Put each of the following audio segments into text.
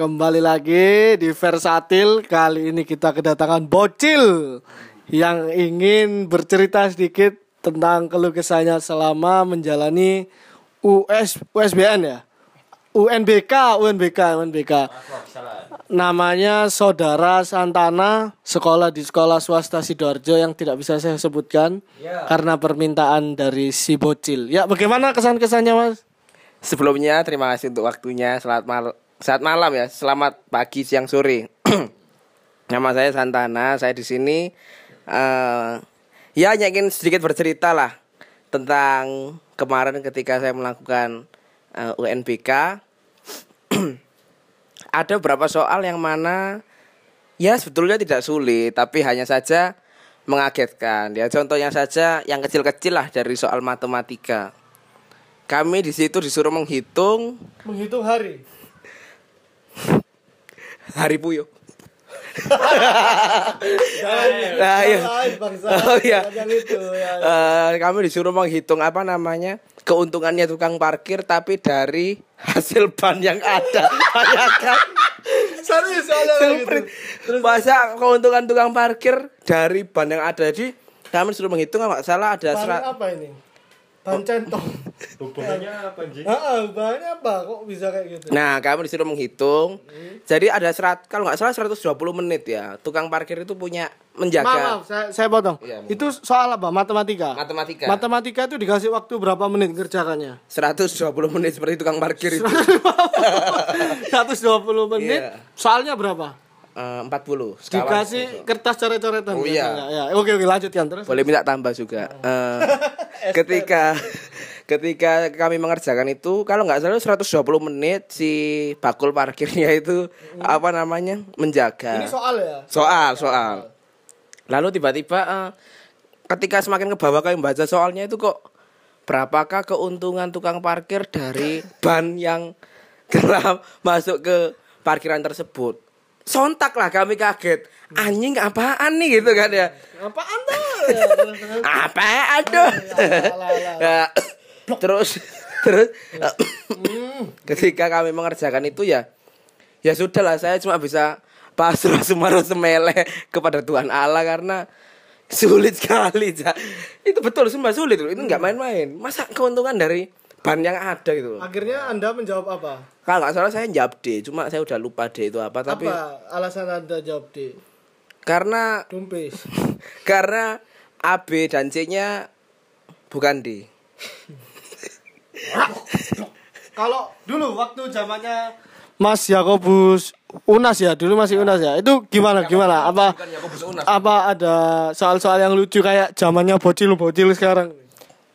kembali lagi di Versatil. Kali ini kita kedatangan Bocil yang ingin bercerita sedikit tentang keluh kesahnya selama menjalani US USBN ya. UNBK, UNBK, UNBK. Namanya Saudara Santana, sekolah di sekolah swasta Sidoarjo yang tidak bisa saya sebutkan karena permintaan dari si Bocil. Ya, bagaimana kesan-kesannya, Mas? Sebelumnya terima kasih untuk waktunya. Selamat mal saat malam ya. Selamat pagi, siang, sore. Nama saya Santana. Saya di sini eh ya hanya ingin sedikit bercerita lah tentang kemarin ketika saya melakukan eh, UNBK. Ada beberapa soal yang mana ya sebetulnya tidak sulit, tapi hanya saja mengagetkan. Ya contohnya saja yang kecil-kecil lah dari soal matematika. Kami di situ disuruh menghitung Menghitung hari. Hari. Jangan, Nah, iya. Oh, iya. Itu, ya. Eh, kami disuruh menghitung apa namanya keuntungannya tukang parkir tapi dari hasil ban yang ada. Bayangkan. Serius gitu. Masa keuntungan tukang parkir dari ban yang ada jadi kami disuruh menghitung nggak salah ada serat apa ini? Bahan centong. Hubungannya apa anjing? Heeh, bahannya apa? Kok bisa kayak gitu? Nah, kami disuruh menghitung. Jadi ada serat kalau nggak salah 120 menit ya. Tukang parkir itu punya Maaf, menjaga maaf, saya, saya potong. Iya, itu soal apa? Matematika. matematika. Matematika itu dikasih waktu berapa menit kerjakannya? 120 menit seperti tukang parkir itu. 120 menit. Iya. Soalnya berapa? Eh, 40. Sekawan. Dikasih kertas coret-coretan. Oh, iya. Ya, Oke, oke, lanjutkan terus. Boleh minta tambah juga. Eh, ketika ketika kami mengerjakan itu kalau nggak salah 120 menit si bakul parkirnya itu apa namanya menjaga. Ini soal ya. Soal, soal. Lalu tiba-tiba eh, ketika semakin ke bawah kami baca soalnya itu kok berapakah keuntungan tukang parkir dari ban yang telah masuk ke parkiran tersebut. Sontak lah kami kaget. Anjing apaan nih gitu kan ya. Apaan tuh? Ya, terus, terus. Apaan tuh? Terus terus ketika kami mengerjakan itu ya ya sudahlah saya cuma bisa pasrah sumaru semele kepada Tuhan Allah karena sulit sekali itu betul sumpah sulit loh itu nggak main-main masa keuntungan dari ban yang ada gitu. Akhirnya Anda menjawab apa? kalau nggak salah saya jawab D cuma saya udah lupa D itu apa tapi apa alasan Anda jawab D? karena Dumpis. karena A B dan C nya bukan D Kalau dulu waktu zamannya Mas Yakobus Unas ya, dulu masih Unas ya. Itu gimana gimana? Apa apa ada soal-soal yang lucu kayak zamannya bocil-bocil sekarang?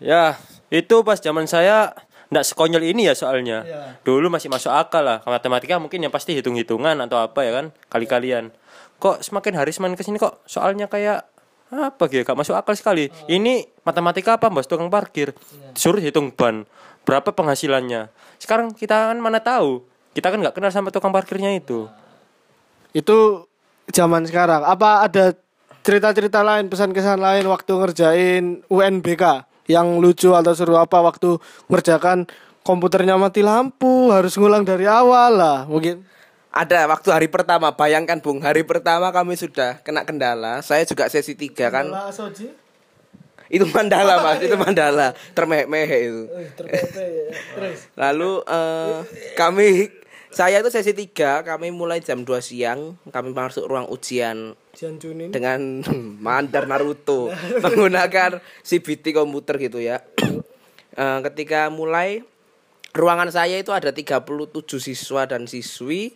Ya, itu pas zaman saya ndak sekonyol ini ya soalnya. Iya. Dulu masih masuk akal lah. Matematika mungkin yang pasti hitung-hitungan atau apa ya kan, kali-kalian. Kok semakin hari semakin ke sini kok soalnya kayak apa gitu, gak masuk akal sekali. Ini matematika apa, Bos tukang parkir? Suruh hitung ban. Berapa penghasilannya? Sekarang kita kan mana tahu. Kita kan nggak kenal sama tukang parkirnya itu. Itu zaman sekarang. Apa ada cerita-cerita lain, pesan kesan lain waktu ngerjain UNBK yang lucu atau seru apa waktu ngerjakan komputernya mati lampu, harus ngulang dari awal lah, mungkin. Ada waktu hari pertama, bayangkan Bung, hari pertama kami sudah kena kendala. Saya juga sesi tiga kan. Soji. Itu mandala Mas, itu mandala. Termeh-mehe itu. Eh, terpepe ya. Terus. Lalu eh, kami saya itu sesi tiga, kami mulai jam 2 siang, kami masuk ruang ujian Jian Chunin. dengan mandar Naruto menggunakan CBT komputer gitu ya. Eh, ketika mulai ruangan saya itu ada 37 siswa dan siswi.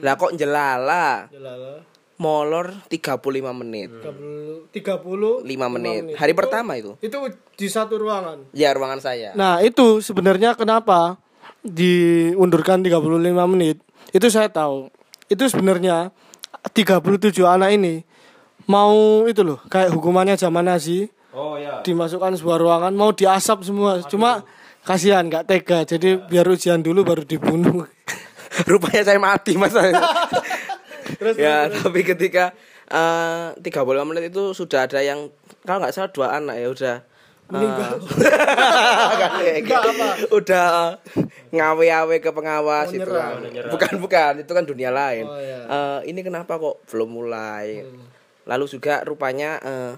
Lah kok jelala Jelala. molor 35 menit. 30 30 5 menit. Hari pertama itu. Itu di satu ruangan. Ya ruangan saya. Nah, itu sebenarnya kenapa diundurkan 35 menit? Itu saya tahu. Itu sebenarnya 37 anak ini mau itu loh, kayak hukumannya zaman Nazi, Oh ya. dimasukkan sebuah ruangan mau diasap semua. Cuma kasihan nggak tega. Jadi biar ujian dulu baru dibunuh. Rupanya saya mati mas. ya tapi ketika eh 35 menit itu sudah ada yang kalau nggak salah dua anak ya udah meninggal. udah ngawe-awe ke pengawas itu kan. Bukan bukan itu kan dunia lain. Oh, iya. Eh, ini kenapa kok belum mulai? Lalu juga rupanya eh,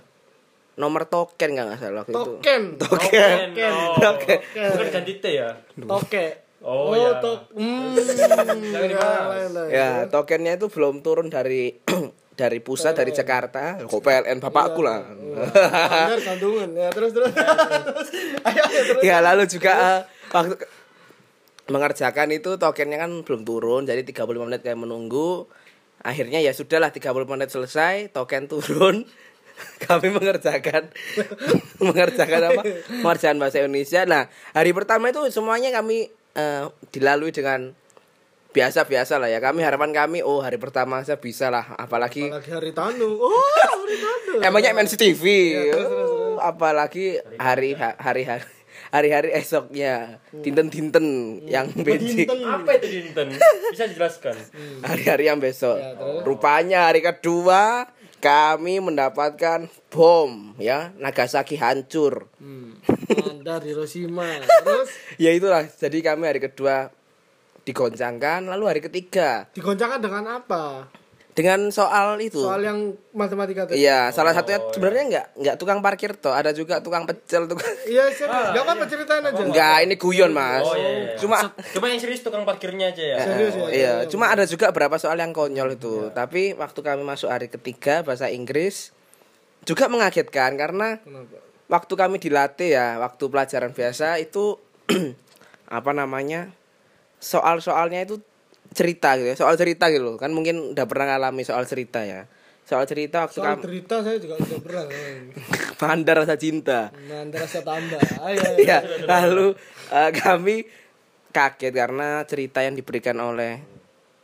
nomor token nggak nggak salah waktu itu. Token. Token. Oh. Token. Bukan ganti T ya. Toke. Oh, ya. tok. Hmm. Lain, lain. Ya, tokennya itu belum turun dari dari pusat dari Jakarta. Kok PLN bapakku lah. Bener kandungan. Ya terus terus. ayo, ayo terus. ya, lalu juga eh, waktu mengerjakan itu tokennya kan belum turun, jadi 35 menit kayak menunggu. Akhirnya ya sudahlah 30 menit selesai, token turun. Kami mengerjakan mengerjakan apa? Mengerjakan bahasa Indonesia. Nah, hari pertama itu semuanya kami eh, dilalui dengan biasa-biasa lah ya. Kami harapan kami oh hari pertama saya bisa lah, apalagi Lagi hari tanu. Oh, hari tanu. Emangnya MNC TV. Oh, apalagi hari hari hari hari-hari esoknya dinten-dinten yang benci. Apa itu dinten? Bisa dijelaskan? Hari-hari yang besok. Rupanya hari kedua kami mendapatkan bom ya Nagasaki hancur. Hmm. Anda Hiroshima. Terus Ya itulah. Jadi kami hari kedua digoncangkan lalu hari ketiga digoncangkan dengan apa? dengan soal itu. Soal yang matematika tadi. Iya, salah satunya sebenarnya enggak enggak tukang parkir toh, ada juga tukang pecel tukang Iya, serius. Gak apa-apa ceritain aja. Enggak, ini guyon, Mas. Oh iya. iya. Cuma Cuma yang serius tukang parkirnya aja ya. Serius ya? iya, cuma ada juga beberapa soal yang konyol itu. Tapi waktu kami masuk hari ketiga bahasa Inggris juga mengagetkan karena Kenapa? waktu kami dilatih ya, waktu pelajaran biasa itu apa namanya? Soal-soalnya itu cerita gitu ya, soal cerita gitu loh. Kan mungkin udah pernah ngalami soal cerita ya. Soal cerita waktu Soal cerita saya juga sudah pernah. pandar rasa cinta. Antara saya tambah. Ayo, ayo. ya lalu eh, kami kaget karena cerita yang diberikan oleh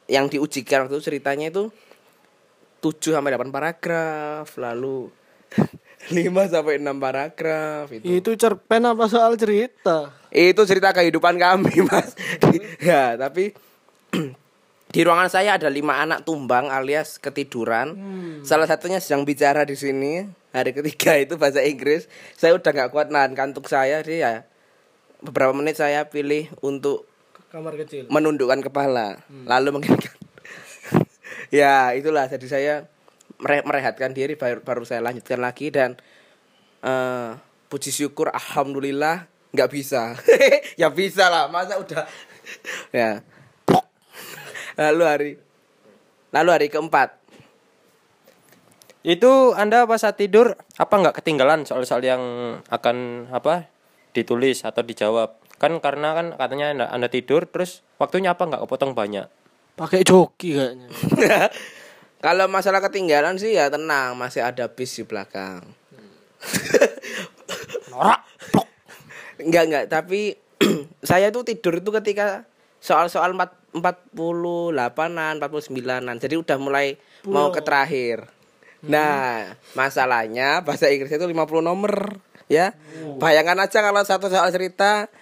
yang diujikan waktu itu ceritanya itu 7 sampai 8 paragraf lalu 5 sampai 6 paragraf itu. Itu cerpen apa soal cerita? itu cerita kehidupan kami mas. Ya tapi di ruangan saya ada lima anak tumbang alias ketiduran. Salah satunya sedang bicara di sini hari ketiga itu bahasa Inggris. Saya udah nggak kuat nahan kantuk saya jadi ya. Beberapa menit saya pilih untuk Kamar kecil. menundukkan kepala. Lalu mengingatkan ya itulah. Jadi saya merehatkan diri baru, baru saya lanjutkan lagi dan eh puji syukur alhamdulillah nggak bisa ya bisa lah masa udah ya lalu hari lalu hari keempat Itu Anda pas saat tidur apa nggak ketinggalan soal-soal yang akan apa ditulis atau dijawab? Kan karena kan katanya anda, anda tidur terus waktunya apa nggak kepotong banyak? Pakai joki kayaknya. kalau masalah ketinggalan sih ya tenang masih ada bis di belakang Norak. Enggak enggak, tapi saya tuh tidur itu ketika soal-soal 4 48-an, 49-an. Jadi udah mulai mau ke terakhir. Nah, masalahnya bahasa Inggris itu 50 nomor, ya. Bayangkan aja kalau satu soal cerita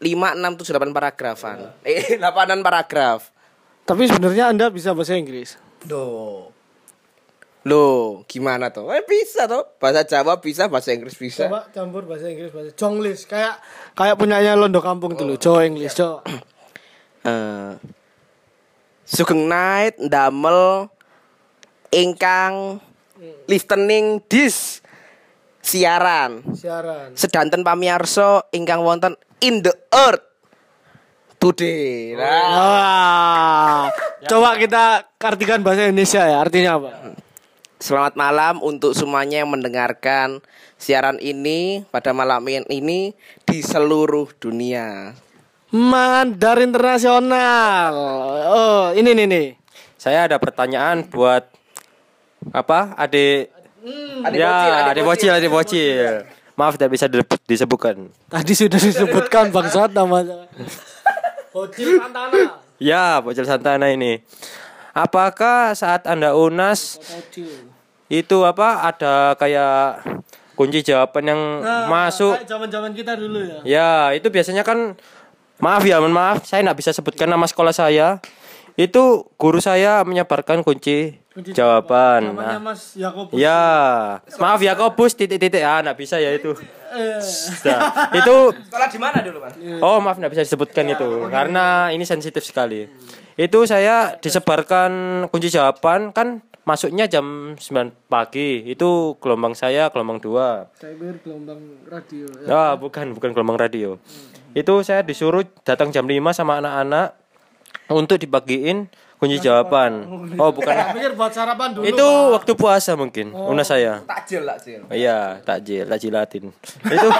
5 6 7 8 paragrafan. Eh, 8 paragraf. Tapi sebenarnya Anda bisa bahasa Inggris. Duh. Loh, gimana tuh? Eh bisa tuh. Bahasa Jawa bisa, bahasa Inggris bisa. Coba campur bahasa Inggris bahasa Jonglish kayak kayak punyanya Londo Kampung dulu. Jawa English, Jawa. eh Sugeng Night ndamel ingkang listening dis siaran Siaran. sedanten pamiarsa ingkang wonten in the earth today. Nah, Wah. Coba kita artikan bahasa Indonesia ya. Artinya apa? Selamat malam untuk semuanya yang mendengarkan siaran ini pada malam ini di seluruh dunia. Mandar internasional. Oh, ini nih nih. Saya ada pertanyaan buat apa? Adik Adik ya, bocil, adik adik bocil, adik bocil. Maaf tidak bisa di- disebutkan. Tadi sudah disebutkan bangsat namanya. Bocil Santana. Ya, bocil Santana ini. Apakah saat Anda UNAS itu apa ada kayak kunci jawaban yang masuk Nah, zaman-zaman kita dulu ya. Ya, itu biasanya kan maaf ya, mohon maaf, saya nggak bisa sebutkan nama sekolah saya. Itu guru saya menyebarkan kunci, Jawaban. Namanya Nah, Mas Yakobus. ya, maaf ya Kobus titik-titik ah nggak bisa ya itu. Eh, Nah, itu Sekolah di mana dulu, Mas? oh maaf nggak bisa disebutkan itu karena ini sensitif sekali. Itu saya disebarkan kunci jawaban kan masuknya jam 9 pagi. Itu gelombang saya gelombang 2. saya pikir gelombang radio. Ya. Ah, bukan, bukan gelombang radio. Itu saya disuruh datang jam 5 sama anak-anak untuk dibagiin kunci jawaban. Oh, bukan. Saya pikir buat sarapan dulu. Itu Pak. waktu puasa mungkin, unas saya. Takjil, takjil. Oh, iya, takjil, takjilatin. Itu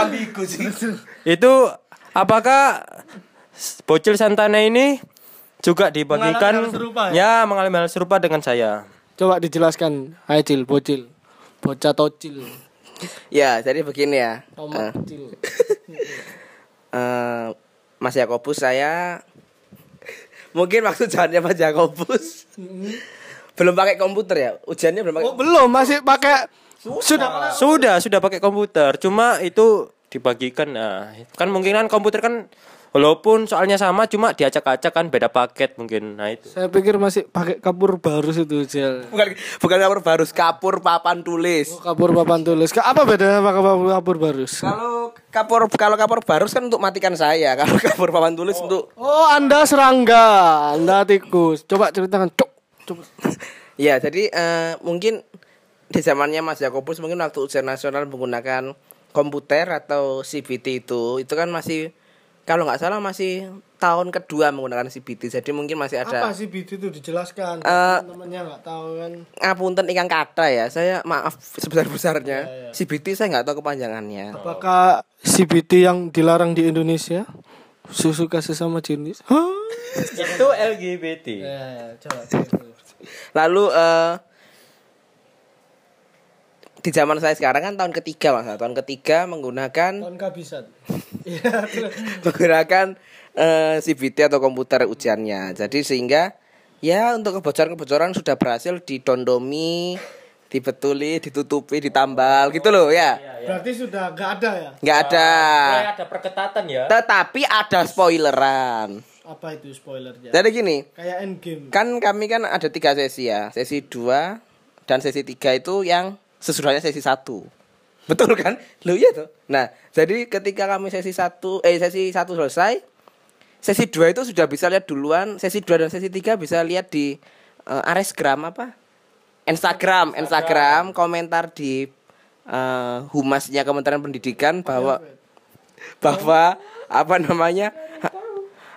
Ambigu sih. itu apakah bocil Santana ini juga dibagikan Mengalami ya? ya mengalami hal serupa dengan saya. Coba dijelaskan. Hai Cil, bocil. Bocah tocil. Ya, jadi begini ya. Tomat cil. eh, Mas Yakobus saya mungkin waktu jalannya Mas Yakobus belum pakai komputer ya ujiannya belum pakai Oh, belum, masih pakai sudah Sudah, sudah pakai komputer. Cuma itu dibagikan. Nah, kan mungkin kan komputer kan walaupun soalnya sama cuma diacak-acak kan beda paket mungkin. Nah, itu. Saya pikir masih pakai kapur baru itu, Cil. bukan bukan kapur barus kapur papan tulis Oh, kapur papan tulis. Apa bedanya sama kapur, kapur barus? kalau kapur kalau kapur barus kan untuk matikan saya kalau kapur papan tulis untuk Oh, Anda serangga, Anda tikus. Coba ceritakan, Cuk. Coba. ya jadi eh, mungkin di zamannya Mas Yakobus mungkin waktu ujian nasional menggunakan komputer atau CBT itu itu kan masih kalau nggak salah masih tahun kedua menggunakan CBT jadi mungkin masih ada Apa sih BT itu dijelaskan? Eh, Temannya nggak tahu kan. ngapunten ikan kata ya saya maaf sebesar besarnya CBT saya nggak tahu kepanjangannya Apakah CBT yang dilarang di Indonesia? Susu kasih sama jenis? Hah? Itu LGBT. Ya, coba. lalu eh di zaman saya sekarang kan tahun ketiga mas tahun ketiga menggunakan Tahun kehabisan. Iya, menggunakan eh, CBT atau komputer ujiannya jadi sehingga ya untuk kebocoran-kebocoran sudah berhasil didondomi dibetuli ditutupi ditambal gitu loh ya Berarti sudah nggak ada ya? nggak ada Kayak ada perketatan ya. tetapi ada spoileran Apa itu spoilernya? jadi gini Kayak endgame. kan kami kan ada tiga sesi ya sesi dua dan sesi tiga itu yang sesudahnya sesi satu. Betul kan? Lu iya tuh nah jadi ketika kami sesi satu eh sesi satu selesai sesi dua itu sudah bisa lihat duluan sesi dua dan sesi tiga bisa lihat di eh, Aresgram apa? Instagram Instagram komentar di eh, humasnya Kementerian Pendidikan bahwa bahwa apa namanya?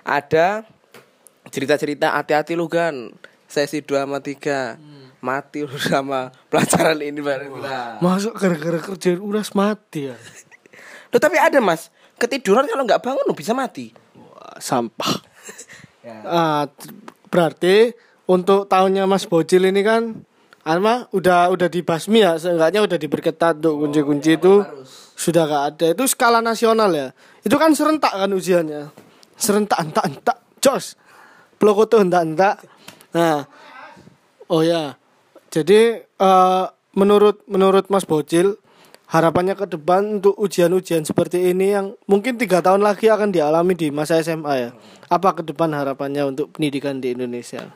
Ada cerita-cerita hati-hati lu kan sesi 2 sama 3 mati lu sama pelajaran ini bareng lah. Masuk gara-gara kerjaan uras mati ya. Loh, tapi ada mas ketiduran kalau nggak bangun lu bisa mati. Wah, sampah. Ah, t- berarti untuk tahunnya Mas Bocil ini kan Alma udah udah dibasmi ya, seenggaknya udah diperketat untuk kunci-kunci itu sudah gak ada. Itu skala nasional ya. Itu kan serentak kan ujiannya. Serentak entak entak, jos. Blokoto entak entak. Nah, oh ya. Jadi eh, menurut menurut Mas Bocil harapannya ke depan untuk ujian-ujian seperti ini yang mungkin tiga tahun lagi akan dialami di masa SMA ya. Apa ke depan harapannya untuk pendidikan di Indonesia?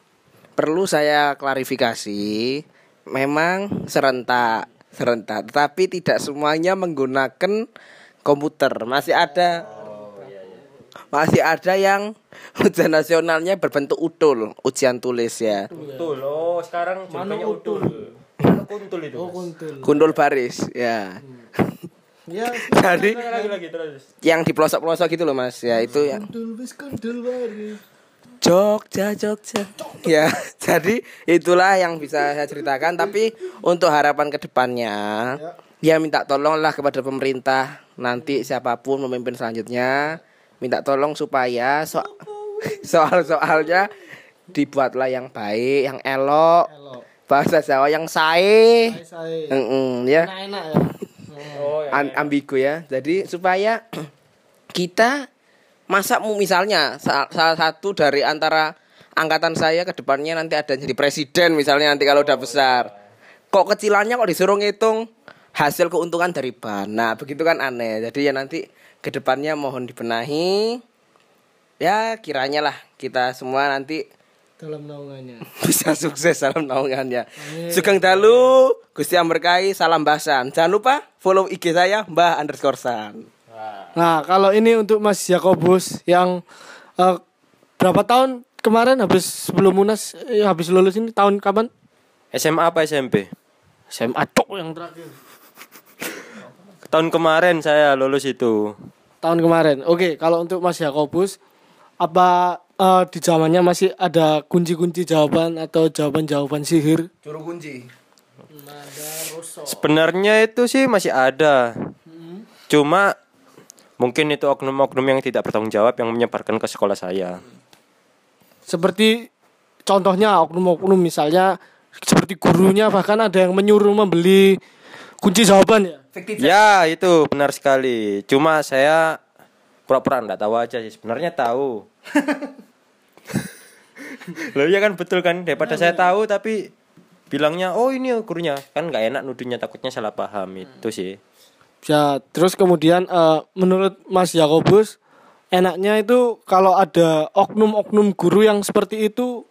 Perlu saya klarifikasi, memang serentak serentak, tetapi tidak semuanya menggunakan komputer. Masih ada masih ada yang ujian nasionalnya berbentuk utul, ujian tulis ya. Betul. Oh, sekarang jadinya utul. Kuntul itu. Oh, kuntul. Gundul baris, ya. Ya, Jadi lagi lagi terus. yang di pelosok-pelosok gitu loh mas, ya itu ya. kuntul kuntul baris. Jogja, Jogja. Ya, jadi itulah yang bisa saya ceritakan. Tapi untuk harapan ke depannya, ya minta tolonglah kepada pemerintah nanti siapa pun memimpin selanjutnya, minta tolong supaya so soal-soalnya dibuatlah yang baik, yang elok, Elok. bahasa Jawa yang sae, Saya Mm-mm, ya, enak ya. Oh, Am- ambigu ya. Jadi supaya kita masa misalnya sa- salah satu dari antara angkatan saya ke depannya nanti ada jadi presiden misalnya nanti kalau udah besar. Kok kecilannya kok disuruh ngitung hasil keuntungan dari ban. Nah, begitu kan aneh. Jadi ya nanti ke depannya mohon dibenahi. Ya, kiranya lah kita semua nanti Dalam naungannya. bisa sukses dalam naungannya. Sugeng dalu, Gusti Amberkai, salam basan. Jangan lupa follow IG saya Mbah underscore San. Nah, kalau ini untuk Mas Yakobus yang eh, berapa tahun kemarin habis sebelum Munas eh, habis lulus ini tahun kapan? SMA apa SMP? SMA cok yang terakhir. Tahun kemarin saya lulus itu. Tahun kemarin. Oke, kalau untuk Mas Yakobus apa eh, di zamannya masih ada kunci-kunci jawaban atau jawaban-jawaban sihir? Juru kunci. Sebenarnya itu sih masih ada. Cuma mungkin itu oknum-oknum yang tidak bertanggung jawab yang menyebarkan ke sekolah saya. Seperti contohnya oknum-oknum misalnya seperti gurunya bahkan ada yang menyuruh membeli kunci jawaban ya. Fiktif. Ya, itu benar sekali. Cuma saya pura-pura enggak tahu aja sih. Sebenarnya tahu. Loh iya kan betul kan daripada saya tahu tapi bilangnya oh ini gurunya kan nggak enak nuduhnya takutnya salah paham itu sih. Ya, terus kemudian eh, menurut Mas Yakobus enaknya itu kalau ada oknum-oknum guru yang seperti itu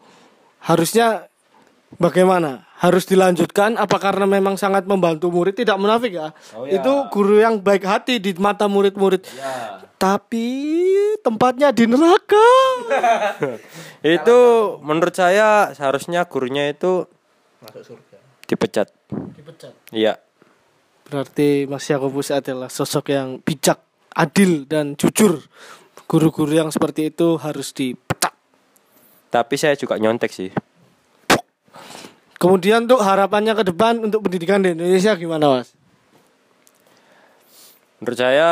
harusnya bagaimana? Harus dilanjutkan apa karena memang sangat membantu murid tidak munafik ya? Itu guru yang baik hati di mata murid-murid. Tapi tempatnya di neraka. Itu menurut saya seharusnya gurunya itu Masuk surga. dipecat. Dipecat. Iya. Berarti Mas Yakobus adalah sosok yang bijak, adil dan jujur. Guru-guru yang seperti itu harus dipecat. Tapi saya juga nyontek sih. Kemudian untuk harapannya ke depan untuk pendidikan di Indonesia gimana mas? Menurut saya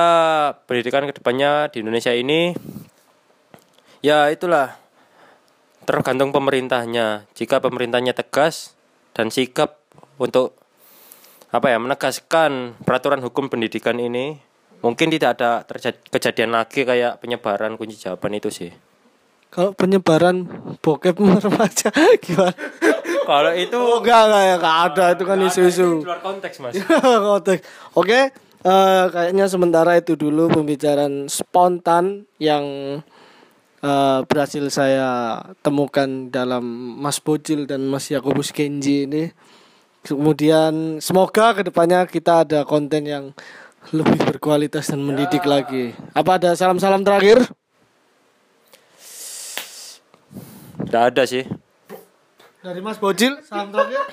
pendidikan ke depannya di Indonesia ini ya itulah tergantung pemerintahnya. Jika pemerintahnya tegas dan sikap untuk apa ya menegaskan peraturan hukum pendidikan ini, mungkin tidak ada terjadi kejadian lagi kayak penyebaran kunci jawaban itu sih. Kalau penyebaran bokep remaja gimana? Kalau itu Oh enggak enggak ya enggak ada itu kan isu-isu. luar konteks mas. Konteks. Oke, eh, kayaknya sementara itu dulu pembicaraan spontan yang eh, berhasil saya temukan dalam Mas Bocil dan Mas Yakobus Kenji ini. Kemudian semoga ke depannya kita ada konten yang lebih berkualitas dan mendidik lagi. Apa ada salam-salam terakhir? Tidak ada sih. Dari Mas Bocil, salam terakhir.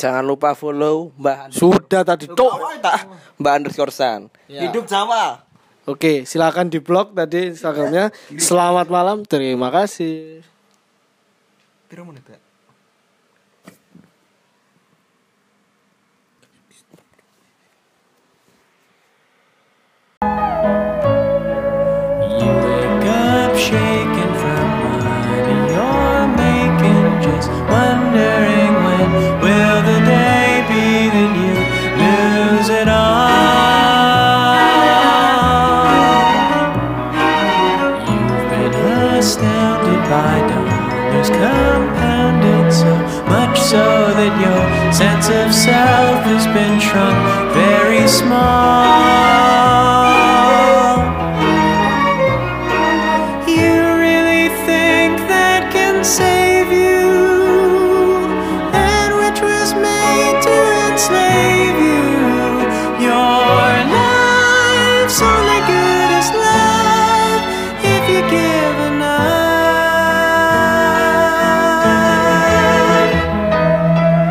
Jangan lupa follow Mbah Sudah tadi, Cok. Mbah underscore San. Ya. Hidup Jawa. Oke, silakan di blog tadi Instagramnya. Selamat malam, terima kasih. Menit ya? Wondering when will the day be that you lose it all. You've been astounded by dollars compounded so much so that your sense of self has been shrunk very small.